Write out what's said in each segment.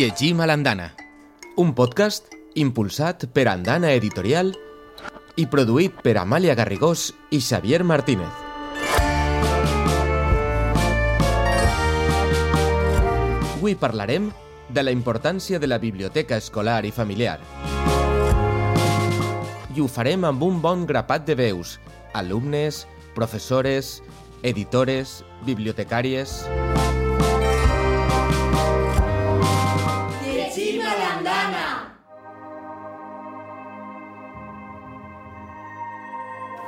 Llegim a l'Andana, un podcast impulsat per Andana Editorial i produït per Amàlia Garrigós i Xavier Martínez. Avui parlarem de la importància de la biblioteca escolar i familiar. I ho farem amb un bon grapat de veus, alumnes, professores, editores, bibliotecàries...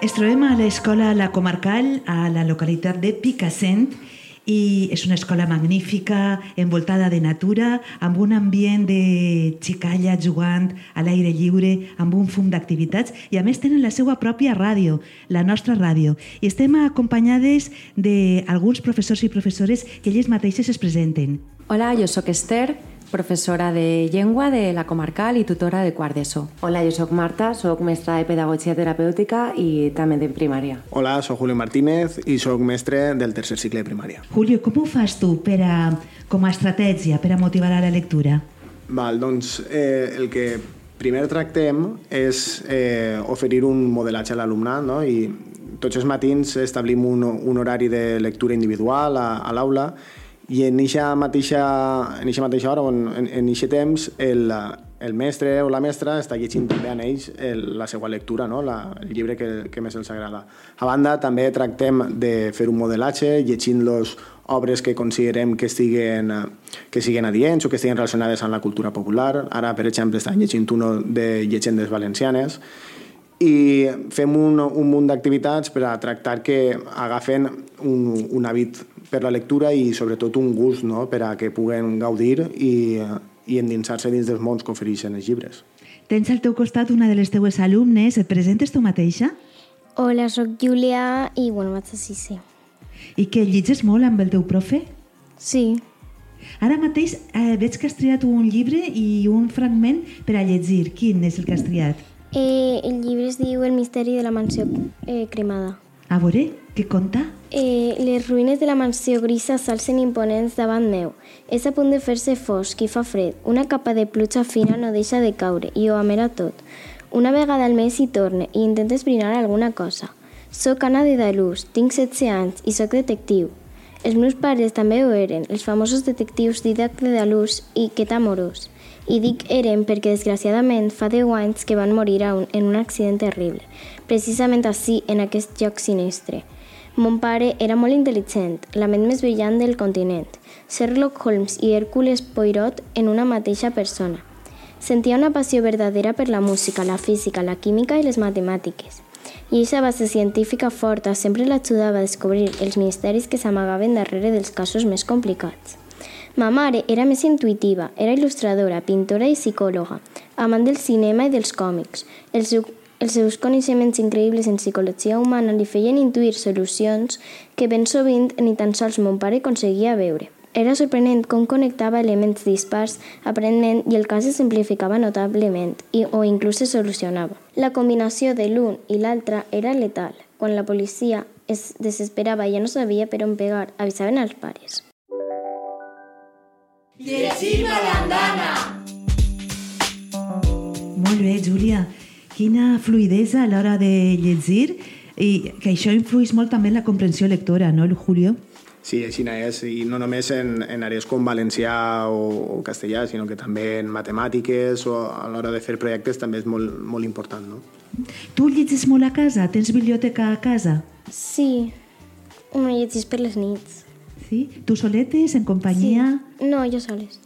Es trobem a l'escola La Comarcal, a la localitat de Picassent, i és una escola magnífica, envoltada de natura, amb un ambient de xicalla jugant a l'aire lliure, amb un fum d'activitats, i a més tenen la seva pròpia ràdio, la nostra ràdio. I estem acompanyades d'alguns professors i professores que elles mateixes es presenten. Hola, jo sóc Esther, professora de llengua de la comarcal i tutora de quart d'ESO. Hola, jo sóc Marta, sóc mestra de pedagogia terapèutica i també de primària. Hola, sóc Julio Martínez i sóc mestre del tercer cicle de primària. Julio, com ho fas tu per a, com a estratègia per a motivar a la lectura? Val, doncs eh, el que primer tractem és eh, oferir un modelatge a l'alumnat no? i tots els matins establim un, un horari de lectura individual a, a l'aula i en eixa mateixa, en eixa mateixa hora o en, en, eixe temps el, el mestre o la mestra està llegint també en ells el, la seva lectura, no? la, el llibre que, que més els agrada. A banda, també tractem de fer un modelatge llegint-los obres que considerem que estiguen, que siguin adients o que estiguen relacionades amb la cultura popular. Ara, per exemple, estem llegint uno de llegendes valencianes i fem un, un munt d'activitats per a tractar que agafen un, un hàbit per la lectura i sobretot un gust no? per a que puguen gaudir i, i endinsar-se dins dels mons que ofereixen els llibres. Tens al teu costat una de les teues alumnes. Et presentes tu mateixa? Hola, sóc Júlia i, bueno, vaig a sisè. I que llitges molt amb el teu profe? Sí. Ara mateix eh, veig que has triat un llibre i un fragment per a llegir. Quin és el que has triat? Eh, el llibre es diu El misteri de la mansió eh, cremada. A veure, què conta? Eh, les ruïnes de la mansió grisa s'alcen imponents davant meu. És a punt de fer-se fosc i fa fred. Una capa de pluja fina no deixa de caure i ho amera tot. Una vegada al mes hi torne i intento esbrinar alguna cosa. Soc Anna de Dalús, tinc 16 anys i sóc detectiu. Els meus pares també ho eren, els famosos detectius Didac de Dalús i Queta Morós. I dic eren perquè, desgraciadament, fa 10 anys que van morir un, en un accident terrible, precisament així, en aquest lloc sinistre. Mon pare era molt intel·ligent, la ment més brillant del continent. Sherlock Holmes i Hércules Poirot en una mateixa persona. Sentia una passió verdadera per la música, la física, la química i les matemàtiques. I aquesta base científica forta sempre l'ajudava a descobrir els misteris que s'amagaven darrere dels casos més complicats. Ma mare era més intuitiva, era il·lustradora, pintora i psicòloga, amant del cinema i dels còmics. El seu, els seus coneixements increïbles en psicologia humana li feien intuir solucions que ben sovint ni tan sols mon pare aconseguia veure. Era sorprenent com connectava elements dispars aparentment i el cas se simplificava notablement i, o inclús se solucionava. La combinació de l'un i l'altre era letal. Quan la policia es desesperava i ja no sabia per on pegar, avisaven als pares. Llegim a l'andana! Molt bé, Júlia. Quina fluidesa a l'hora de llegir i que això influeix molt també en la comprensió lectora, no, Julio? Sí, així és, i no només en, en àrees com valencià o, o castellà, sinó que també en matemàtiques o a l'hora de fer projectes també és molt, molt important, no? Tu llegis molt a casa? Tens biblioteca a casa? Sí, ho llegís per les nits. Sí? Tu soletes, en companyia? Sí. No, jo soles.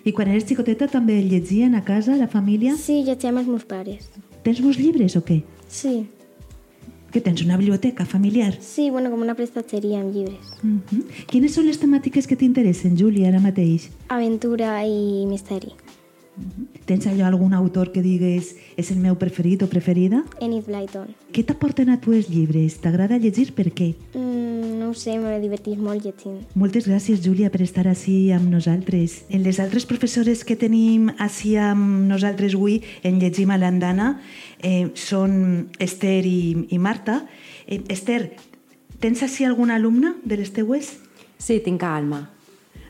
I quan eres xicoteta també llegien a casa, la família? Sí, llegíem els meus pares. Tens molts llibres o què? Sí. Que tens una biblioteca familiar? Sí, bueno, com una prestatgeria amb llibres. Uh -huh. Quines són les temàtiques que t'interessen, Júlia, ara mateix? Aventura i misteri. Uh -huh. Tens allò algun autor que digues és el meu preferit o preferida? Enid Blyton. Què t'aporten a tu els llibres? T'agrada llegir per què? Mm, no ho sé, m'he divertit molt llegint. Moltes gràcies, Júlia, per estar així amb nosaltres. En les altres professores que tenim així amb nosaltres avui en Llegim a l'Andana eh, són Esther i, i Marta. Eh, Esther, tens així alguna alumna de les teues? Sí, tinc Alma.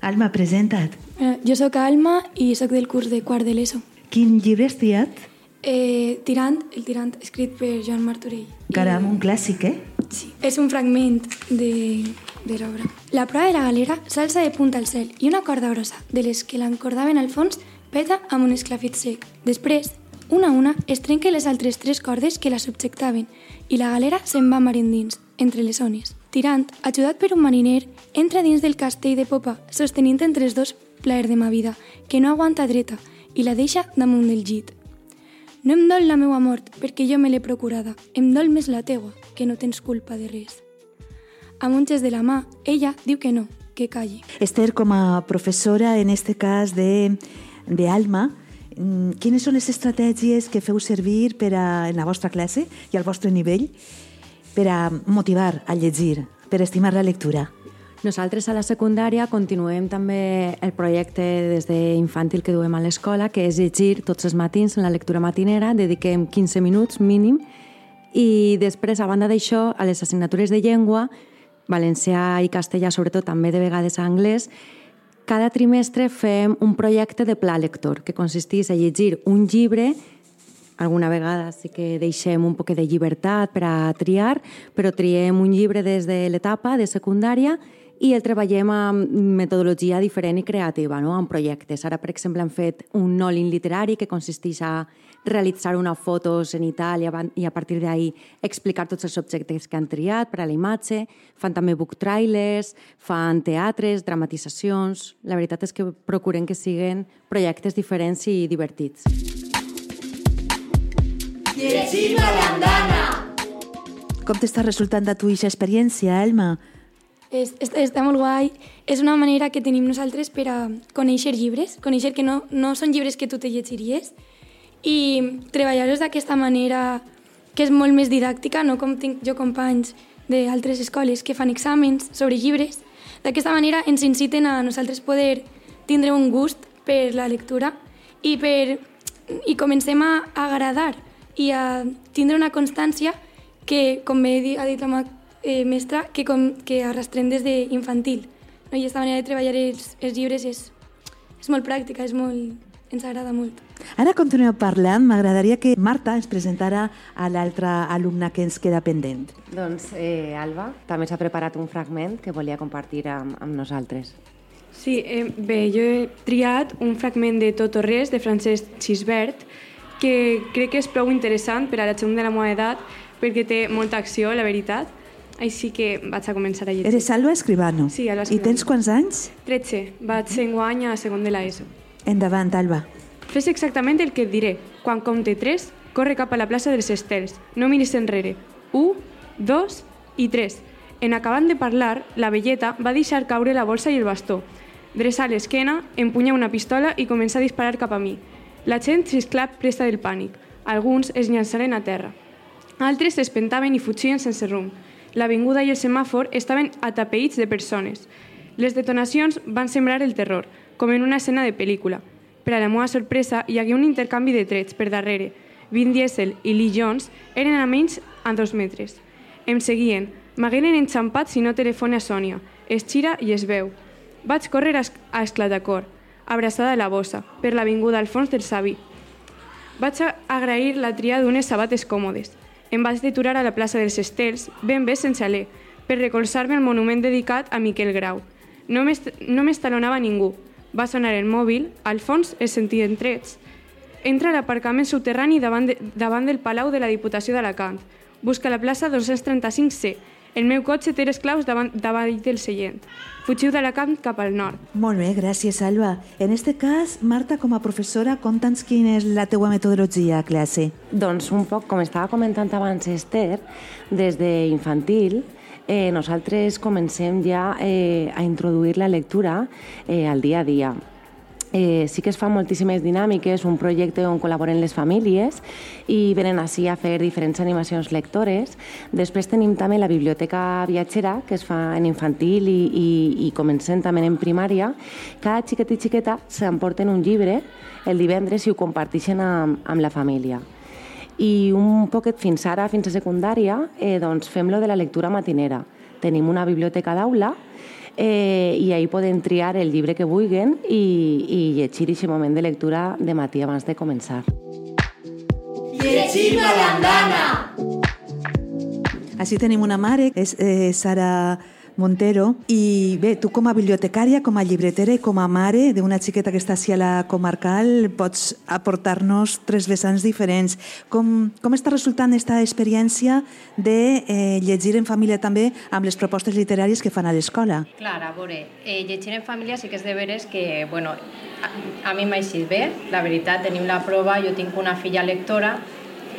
Alma, presenta't. Eh, jo sóc Alma i sóc del curs de quart de l'ESO. Quin llibre has triat? Eh, tirant, el tirant, escrit per Joan Martorell. Caram, un clàssic, eh? Sí, és un fragment de, de l'obra. La proa de la galera s'alça de punta al cel i una corda grossa, de les que l'encordaven al fons, peta amb un esclafit sec. Després, una a una, es trenquen les altres tres cordes que la subjectaven i la galera se'n va mar endins, entre les ones. Tirant, ajudat per un mariner, entra dins del castell de popa, sostenint entre els dos plaer de ma vida, que no aguanta dreta, i la deixa damunt del llit. No em dol la meua mort, perquè jo me l'he procurada. Em dol més la teua, que no tens culpa de res. Amb un gest de la mà, ella diu que no, que calli. Esther, com a professora, en este cas de, de Alma, mm, quines són les estratègies que feu servir per a, en la vostra classe i al vostre nivell per a motivar a llegir, per estimar la lectura? Nosaltres a la secundària continuem també el projecte des d'infantil que duem a l'escola, que és llegir tots els matins en la lectura matinera, dediquem 15 minuts mínim, i després, a banda d'això, a les assignatures de llengua, valencià i castellà, sobretot també de vegades anglès, cada trimestre fem un projecte de pla lector, que consisteix a llegir un llibre. Alguna vegada sí que deixem un poc de llibertat per a triar, però triem un llibre des de l'etapa de secundària i el treballem amb metodologia diferent i creativa, no? amb projectes. Ara, per exemple, hem fet un nolin literari que consisteix a realitzar una foto cenital i a, i a partir d'ahir explicar tots els objectes que han triat per a la imatge. Fan també book trailers, fan teatres, dramatitzacions... La veritat és que procurem que siguin projectes diferents i divertits. Llegim a l'andana! Com t'està resultant de tu aquesta experiència, Alma? És, és, està molt guai. És una manera que tenim nosaltres per a conèixer llibres, conèixer que no, no són llibres que tu te llegiries i treballar-los d'aquesta manera que és molt més didàctica, no com tinc jo companys d'altres escoles que fan exàmens sobre llibres. D'aquesta manera ens inciten a nosaltres poder tindre un gust per la lectura i, per, i comencem a agradar i a tindre una constància que, com bé ha dit la meva eh, mestra, que, com, que arrastrem des d'infantil. No? I aquesta manera de treballar els, els llibres és, és molt pràctica, és molt, ens agrada molt. Ara continueu parlant. M'agradaria que Marta ens presentara a l'altre alumne que ens queda pendent. Doncs eh, Alba també s'ha preparat un fragment que volia compartir amb, amb nosaltres. Sí, eh, bé, jo he triat un fragment de Tot o res de Francesc Xisbert que crec que és prou interessant per a la gent de la meva edat perquè té molta acció, la veritat. Així que vaig a començar a llegir. Eres Alba Escribano. Sí, Alba I Escribano. tens quants anys? 13. Vaig enguany a segon de l'ESO. Endavant, Alba. Fes exactament el que et diré. Quan compte 3, corre cap a la plaça dels Estels. No miris enrere. 1, 2 i 3. En acabant de parlar, la velleta va deixar caure la bolsa i el bastó. Dreçar l'esquena, empunya una pistola i comença a disparar cap a mi. La gent s'esclà presta del pànic. Alguns es llançaren a terra. Altres s'espentaven i fugien sense rumb. L'avinguda i el semàfor estaven atapeïts de persones. Les detonacions van sembrar el terror, com en una escena de pel·lícula. Per a la meva sorpresa, hi hagué un intercanvi de trets per darrere. Vin Diesel i Lee Jones eren a menys a dos metres. Em seguien. M'hagueren enxampat si no telefona a Sònia. Es gira i es veu. Vaig córrer a, es a esclatacor, abraçada a la bossa, per l'avinguda al fons del Savi. Vaig agrair la tria d'unes sabates còmodes. Em vaig deturar a la plaça dels Estels, ben bé sense alè, per recolzar-me al monument dedicat a Miquel Grau. No m'estalonava ningú. Va sonar el mòbil, al fons es sentien trets. Entra a l'aparcament subterrani davant, de, davant del Palau de la Diputació d'Alacant. Busca la plaça 235C. El meu cotxe té les claus davant, davall del seient. Fugiu d'Alacant cap al nord. Molt bé, gràcies, Alba. En este cas, Marta, com a professora, conta'ns quina és la teua metodologia a classe. Doncs un poc, com estava comentant abans Esther, des d'infantil eh, nosaltres comencem ja eh, a introduir la lectura eh, al dia a dia. Eh, sí que es fan moltíssimes dinàmiques, un projecte on col·laboren les famílies i venen així a fer diferents animacions lectores. Després tenim també la biblioteca viatgera, que es fa en infantil i, i, i comencem també en primària. Cada xiquet i xiqueta s'emporten un llibre el divendres i ho comparteixen amb, amb la família. I un poquet fins ara, fins a secundària, eh, doncs fem lo de la lectura matinera. tenim una biblioteca d'aula eh, i ahir poden triar el llibre que vulguen i, i llegir aquest moment de lectura de matí abans de començar. Llegim a l'andana! Així tenim una mare, és eh, Sara Montero, i bé, tu com a bibliotecària, com a llibretera i com a mare d'una xiqueta que està així a la comarcal, pots aportar-nos tres vessants diferents. Com, com està resultant aquesta experiència de eh, llegir en família també amb les propostes literàries que fan a l'escola? Clar, a veure, eh, llegir en família sí que és de veres que, bueno, a, a mi m'ha eixit bé, la veritat, tenim la prova, jo tinc una filla lectora,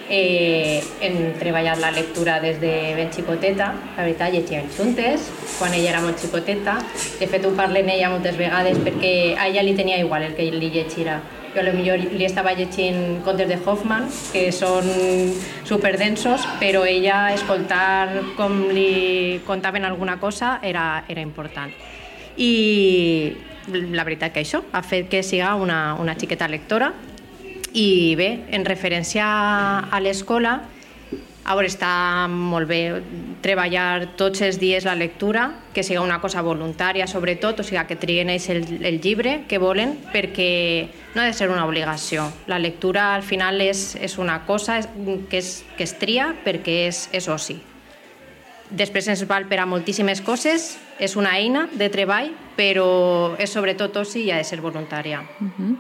eh, hem treballat la lectura des de ben xicoteta, la veritat, llegíem juntes, quan ella era molt xicoteta. De fet, ho parlo amb ella moltes vegades perquè a ella li tenia igual el que li llegirà. Jo millor li estava llegint contes de Hoffman, que són superdensos, però ella escoltar com li contaven alguna cosa era, era important. I la veritat que això ha fet que siga una, una xiqueta lectora i bé, en referència a l'escola, a veure, està molt bé treballar tots els dies la lectura, que sigui una cosa voluntària sobretot, o sigui que trien ells el, el llibre que volen, perquè no ha de ser una obligació. La lectura al final és, és una cosa que es, que es tria perquè és, és oci. Després ens val per a moltíssimes coses, és una eina de treball, però és sobretot oci i ha de ser voluntària. Uh -huh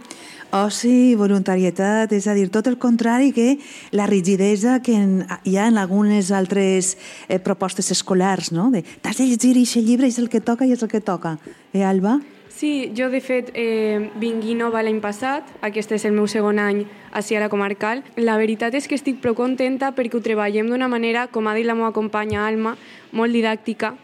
oci voluntarietat, és a dir, tot el contrari que la rigidesa que en, hi ha en algunes altres eh, propostes escolars, no? T'has de llegir aquest llibre, és el que toca i és el que toca. Eh, Alba? Sí, jo de fet eh, vinc nova l'any passat, aquest és el meu segon any així a la comarcal. La veritat és que estic prou contenta perquè ho treballem d'una manera, com ha dit la meva companya Alma, molt didàctica,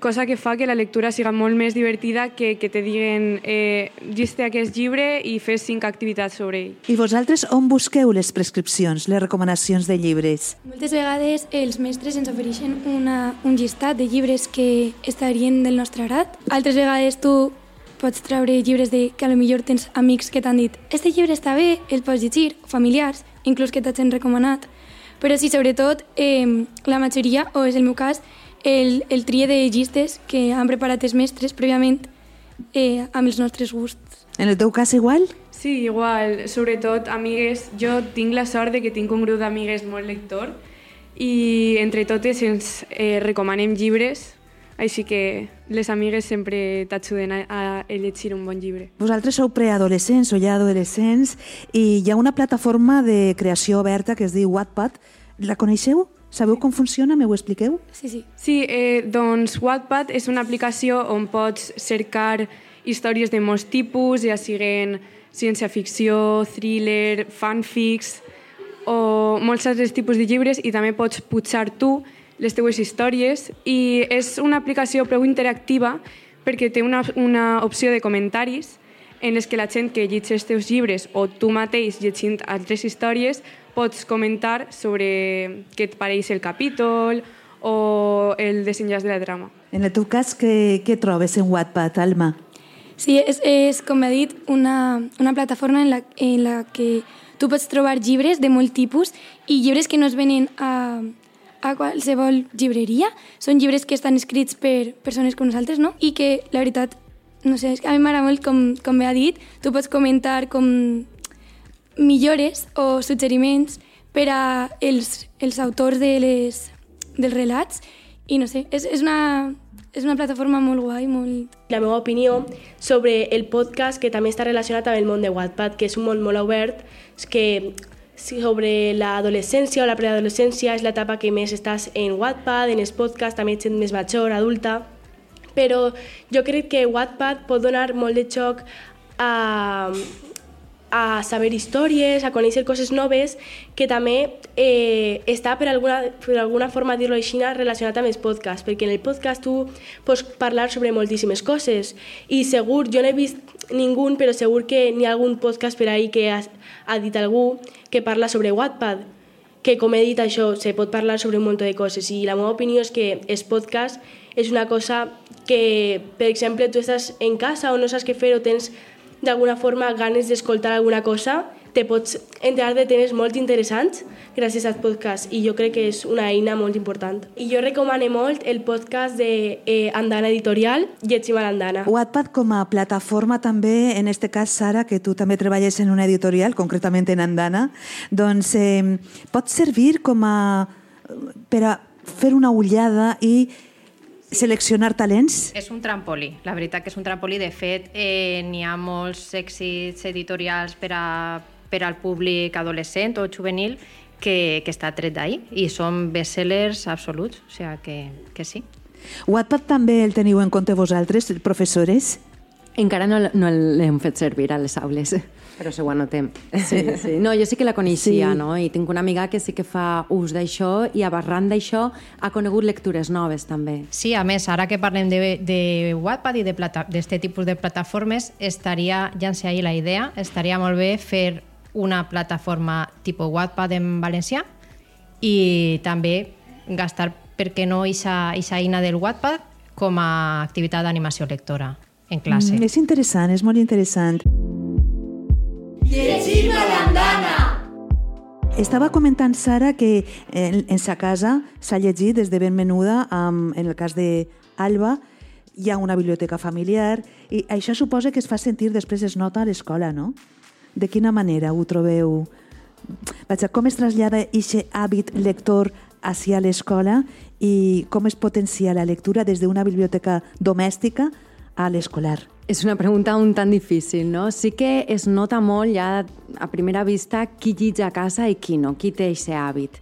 cosa que fa que la lectura siga molt més divertida que que te diguen eh, giste aquest llibre i fes cinc activitats sobre ell. I vosaltres on busqueu les prescripcions, les recomanacions de llibres? Moltes vegades els mestres ens ofereixen una, un llistat de llibres que estarien del nostre agrat. Altres vegades tu pots treure llibres de, que a lo millor tens amics que t'han dit este llibre està bé, el pots llegir, familiars, inclús que t'hagin recomanat. Però sí, sobretot, eh, la majoria, o és el meu cas, el, el trie de llistes que han preparat els mestres prèviament eh, amb els nostres gusts. En el teu cas igual? Sí, igual. Sobretot, amigues, jo tinc la sort de que tinc un grup d'amigues molt lector i entre totes ens eh, recomanem llibres, així que les amigues sempre t'ajuden a, a llegir un bon llibre. Vosaltres sou preadolescents o ja adolescents i hi ha una plataforma de creació oberta que es diu Wattpad. La coneixeu? Sabeu com funciona? Me ho expliqueu? Sí, sí. Sí, eh, doncs Wattpad és una aplicació on pots cercar històries de molts tipus, ja siguen ciència-ficció, thriller, fanfics o molts altres tipus de llibres i també pots pujar tu les teues històries i és una aplicació prou interactiva perquè té una, una opció de comentaris en les que la gent que llegeix els teus llibres o tu mateix llegint altres històries pots comentar sobre què et pareix el capítol o el desenllaç de la trama. En el teu cas, què, què trobes en Wattpad, Alma? Sí, és, és com ha dit, una, una plataforma en la, en la que tu pots trobar llibres de molt tipus i llibres que no es venen a, a qualsevol llibreria. Són llibres que estan escrits per persones com nosaltres, no? I que, la veritat, no sé, a mi m'agrada molt, com, com bé ha dit, tu pots comentar com millores o suggeriments per a els, els autors de les, dels relats i no sé, és, és, una, és una plataforma molt guai, molt... La meva opinió sobre el podcast que també està relacionat amb el món de Wattpad, que és un món molt obert, que sobre l'adolescència o la preadolescència és l'etapa que més estàs en Wattpad, en els podcasts, també ets més major, adulta, però jo crec que Wattpad pot donar molt de xoc a, a saber històries, a conèixer coses noves, que també eh, està per alguna, per alguna forma dir-lo així relacionat amb els podcasts, perquè en el podcast tu pots parlar sobre moltíssimes coses i segur, jo he vist ningú, però segur que n'hi ha algun podcast per ahí que ha, ha dit algú que parla sobre Wattpad, que com he dit això, se pot parlar sobre un munt de coses. I la meva opinió és que els podcasts és una cosa que, per exemple, tu estàs en casa o no saps què fer o tens d'alguna forma ganes d'escoltar alguna cosa, te pots enterar de temes molt interessants gràcies al podcast i jo crec que és una eina molt important. I jo recomano molt el podcast de eh, Andana Editorial, Llegim a l'Andana. Wattpad com a plataforma també, en este cas, Sara, que tu també treballes en una editorial, concretament en Andana, doncs eh, pot servir com a per a fer una ullada i seleccionar talents? És un trampolí, la veritat que és un trampolí. De fet, eh, n'hi ha molts èxits editorials per, a, per al públic adolescent o juvenil que, que està tret d'ahir i són bestsellers absoluts, o sigui que, que sí. Wattpad també el teniu en compte vosaltres, professores? Encara no, no l'hem fet servir a les aules. Però se ho anotem. Sí, sí. No, jo sí que la coneixia, Sí. no? I tinc una amiga que sí que fa ús d'això i a barran d'això ha conegut lectures noves també. Sí, a més, ara que parlem de, de Wattpad i d'este tipus de plataformes, estaria, ja en sé ahir la idea, estaria molt bé fer una plataforma tipus Wattpad en valencià i també gastar, per què no, ixa, ixa eina del Wattpad com a activitat d'animació lectora en classe. Mm, és interessant, és molt interessant. Llegim a l'andana. Estava comentant, Sara, que en, en sa casa s'ha llegit des de ben menuda, amb, en el cas de Alba, hi ha una biblioteca familiar i això suposa que es fa sentir després es nota a l'escola, no? De quina manera ho trobeu? Vaja, com es trasllada aquest hàbit lector hacia l'escola i com es potencia la lectura des d'una biblioteca domèstica a l'escolar? És una pregunta un tant difícil, no? Sí que es nota molt ja a primera vista qui llig a casa i qui no, qui té aquest hàbit.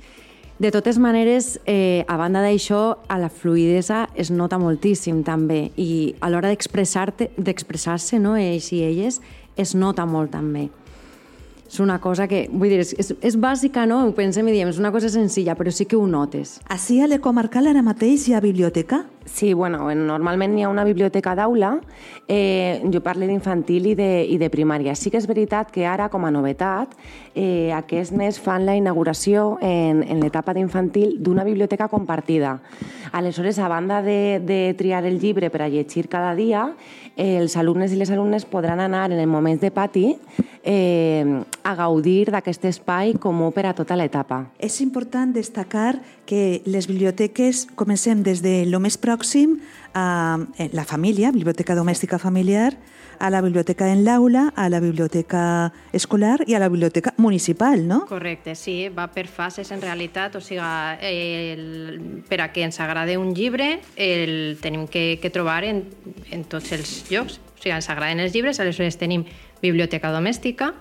De totes maneres, eh, a banda d'això, a la fluidesa es nota moltíssim també i a l'hora d'expressar-te- d'expressar-se, no, ells i elles, es nota molt també. És una cosa que, vull dir, és, és, és bàsica, no? Ho pensem i diem, és una cosa senzilla, però sí que ho notes. Així a l'Ecomarcal ara mateix hi ha biblioteca? Sí, bueno, en- normalment hi ha una biblioteca d'aula, eh, jo parlo d'infantil i, de, i de primària. Sí que és veritat que ara, com a novetat, eh, aquest mes fan la inauguració en, en l'etapa d'infantil d'una biblioteca compartida. Aleshores, a banda de, de triar el llibre per a llegir cada dia, eh, els alumnes i les alumnes podran anar en els moments de pati eh, a gaudir d'aquest espai comú per a tota l'etapa. És important destacar que les biblioteques comencem des de lo més pròxim a eh, la família, biblioteca domèstica familiar, a la biblioteca en l'aula, a la biblioteca escolar i a la biblioteca municipal, no? Correcte, sí, va per fases en realitat, o sigui, el, per a que ens agrade un llibre el tenim que, que trobar en, en tots els llocs. O sigui, ens agraden els llibres, aleshores tenim biblioteca domèstica,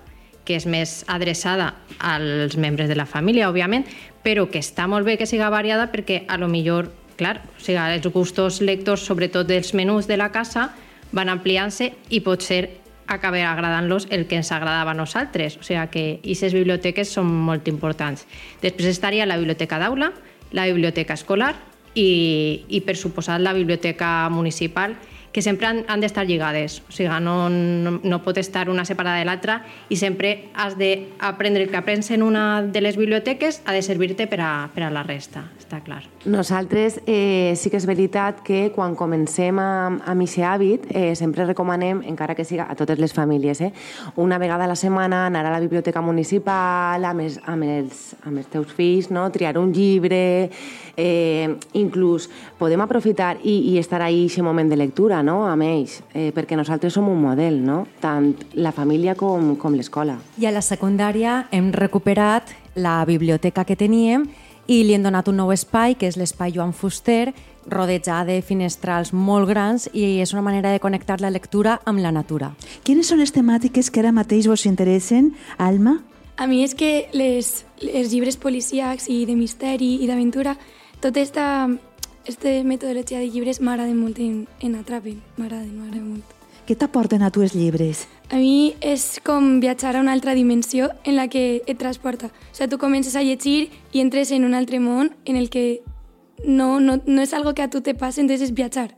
que és més adreçada als membres de la família, òbviament, però que està molt bé que siga variada perquè a lo millor, clar, o sigui, els gustos lectors, sobretot dels menús de la casa, van ampliant-se i potser acabar agradant-los el que ens agradava a nosaltres. O sigui que aquestes biblioteques són molt importants. Després estaria la biblioteca d'aula, la biblioteca escolar i, i per suposat la biblioteca municipal, que sempre han, han d'estar lligades. O sigui, no, no, no pot estar una separada de l'altra i sempre has d'aprendre el que aprens en una de les biblioteques ha de servir-te per, a, per a la resta, està clar. Nosaltres eh, sí que és veritat que quan comencem amb, amb aquest hàbit eh, sempre recomanem, encara que siga a totes les famílies, eh, una vegada a la setmana anar a la biblioteca municipal amb els, amb els, amb els teus fills, no? triar un llibre, eh, inclús podem aprofitar i, i estar ahí aquest moment de lectura no? amb ells, eh, perquè nosaltres som un model, no? tant la família com, com l'escola. I a la secundària hem recuperat la biblioteca que teníem i li hem donat un nou espai, que és l'espai Joan Fuster, rodejat de finestrals molt grans i és una manera de connectar la lectura amb la natura. Quines són les temàtiques que ara mateix vos interessen, Alma? A mi és que les, els llibres policíacs i de misteri i d'aventura, tota esta, este metodologia de llibres m'agrada molt, en, en atrapen, m'agrada, m'agrada molt. Què t'aporten a tu els llibres? A mi és com viatjar a una altra dimensió en la que et transporta. O sigui, tu comences a llegir i entres en un altre món en el que no, no, no és algo que a tu te passa, entonces és viatjar.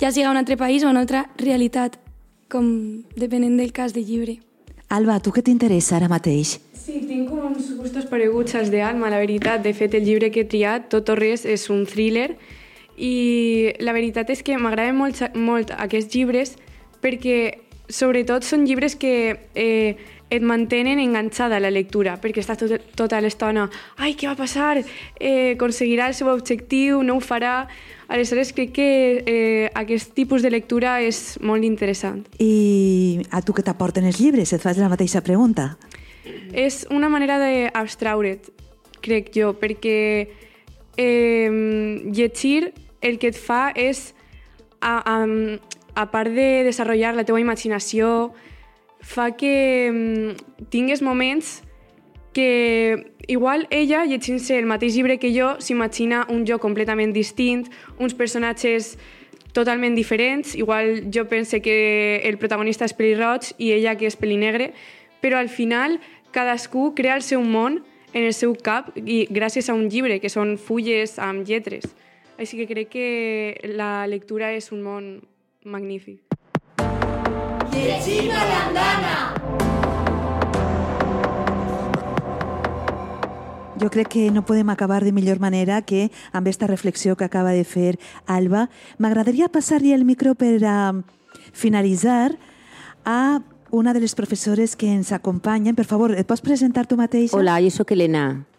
Ja siga a un altre país o a una altra realitat, com depenent del cas de llibre. Alba, a tu què t'interessa ara mateix? Sí, tinc uns gustos pareguts als d'Alma, la veritat. De fet, el llibre que he triat, Tot o res, és un thriller i la veritat és que m'agraden molt, molt aquests llibres perquè sobretot són llibres que eh, et mantenen enganxada a la lectura, perquè estàs tot, tota l'estona ai, què va passar? Eh, aconseguirà el seu objectiu? No ho farà? Aleshores, crec que eh, aquest tipus de lectura és molt interessant. I a tu què t'aporten els llibres? Et fas la mateixa pregunta. És una manera d'abstraure't, crec jo, perquè eh, llegir el que et fa és, a, a, a part de desenvolupar la teva imaginació, fa que mm, tingues moments que igual ella, llegint-se el mateix llibre que jo, s'imagina un joc completament distint, uns personatges totalment diferents. Igual jo pense que el protagonista és pelirroig i ella que és pelinegre, però al final cadascú crea el seu món en el seu cap i gràcies a un llibre, que són fulles amb lletres. Així que crec que la lectura és un món magnífic. Llegim a l'andana! Jo crec que no podem acabar de millor manera que amb aquesta reflexió que acaba de fer Alba. M'agradaria passar-li el micro per a finalitzar a una de les professores que ens acompanyen. Per favor, et pots presentar tu mateixa? Hola, jo sóc Helena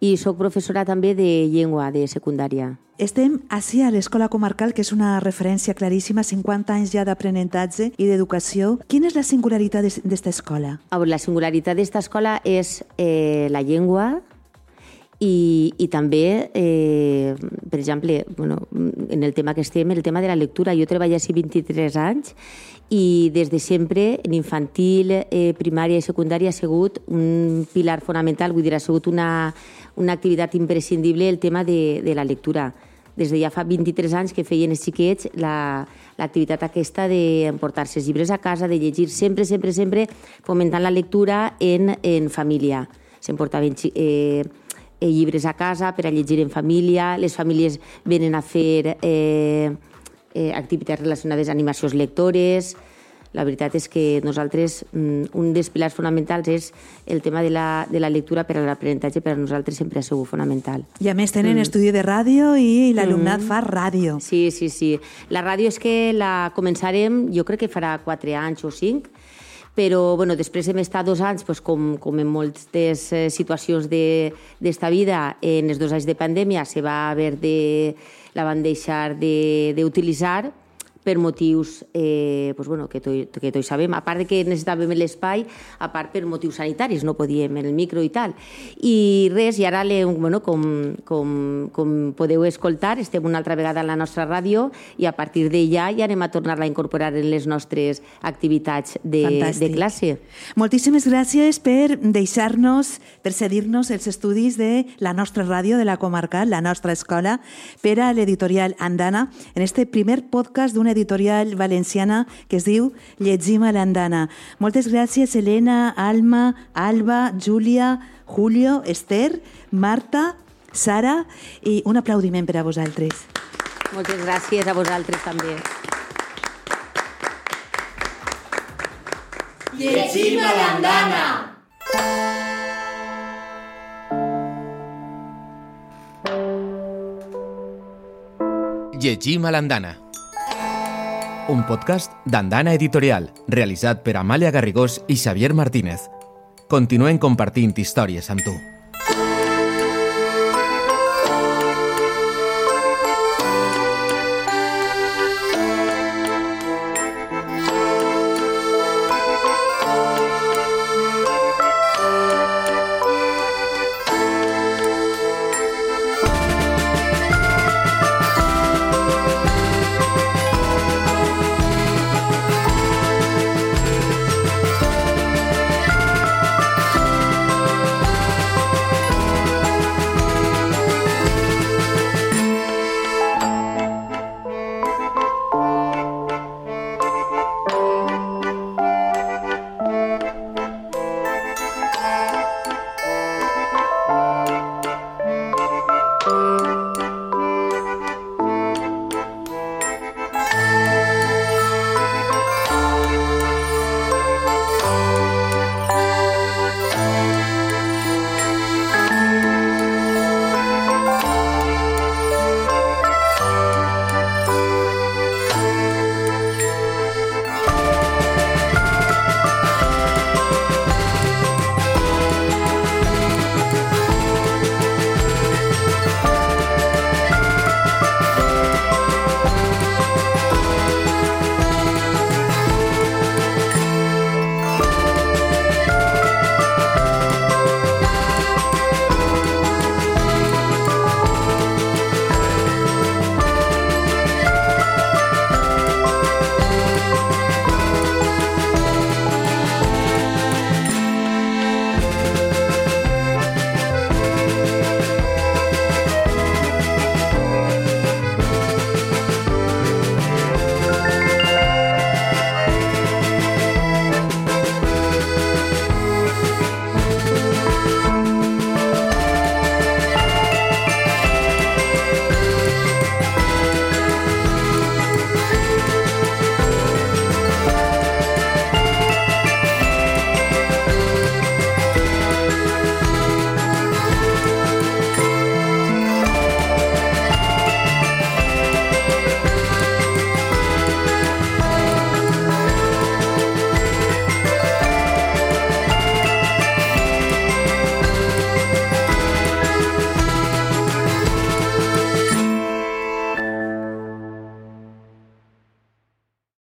i sóc professora també de llengua de secundària. Estem així a l'Escola Comarcal, que és una referència claríssima, 50 anys ja d'aprenentatge i d'educació. Quina és la singularitat d'esta escola? La singularitat d'esta escola és eh, la llengua, i, i també, eh, per exemple, bueno, en el tema que estem, el tema de la lectura. Jo treballo així 23 anys i des de sempre, en infantil, eh, primària i secundària, ha sigut un pilar fonamental, vull dir, ha sigut una, una activitat imprescindible el tema de, de la lectura. Des de ja fa 23 anys que feien els xiquets l'activitat la, aquesta d'emportar-se els llibres a casa, de llegir sempre, sempre, sempre, fomentant la lectura en, en família. S'emportaven eh, eh, llibres a casa per a llegir en família, les famílies venen a fer eh, eh, activitats relacionades amb animacions lectores, la veritat és que nosaltres, mm, un dels pilars fonamentals és el tema de la, de la lectura per a l'aprenentatge, per a nosaltres sempre ha sigut fonamental. I a més tenen mm. estudi de ràdio i l'alumnat mm. fa ràdio. Sí, sí, sí. La ràdio és que la començarem, jo crec que farà 4 anys o 5, però bueno, després hem estat dos anys, pues, com, com en moltes eh, situacions d'esta de, vida, en els dos anys de pandèmia se va haver de, la van deixar d'utilitzar, de, per motius eh, pues bueno, que, toi, que tots sabem, a part de que necessitàvem l'espai, a part per motius sanitaris, no podíem el micro i tal. I res, i ara, bueno, com, com, com podeu escoltar, estem una altra vegada a la nostra ràdio i a partir d'ella ja anem a tornar-la a incorporar en les nostres activitats de, de classe. Moltíssimes gràcies per deixar-nos, per cedir-nos els estudis de la nostra ràdio, de la comarcal, la nostra escola, per a l'editorial Andana, en este primer podcast d'una editorial valenciana que es diu Llegim a l'andana. Moltes gràcies, Helena, Alma, Alba, Júlia, Julio, Esther, Marta, Sara i un aplaudiment per a vosaltres. Moltes gràcies a vosaltres també. Llegim a l'andana! Llegim a l'andana un podcast d'Andana Editorial, realitzat per Amàlia Garrigós i Xavier Martínez. Continuen compartint històries amb tu.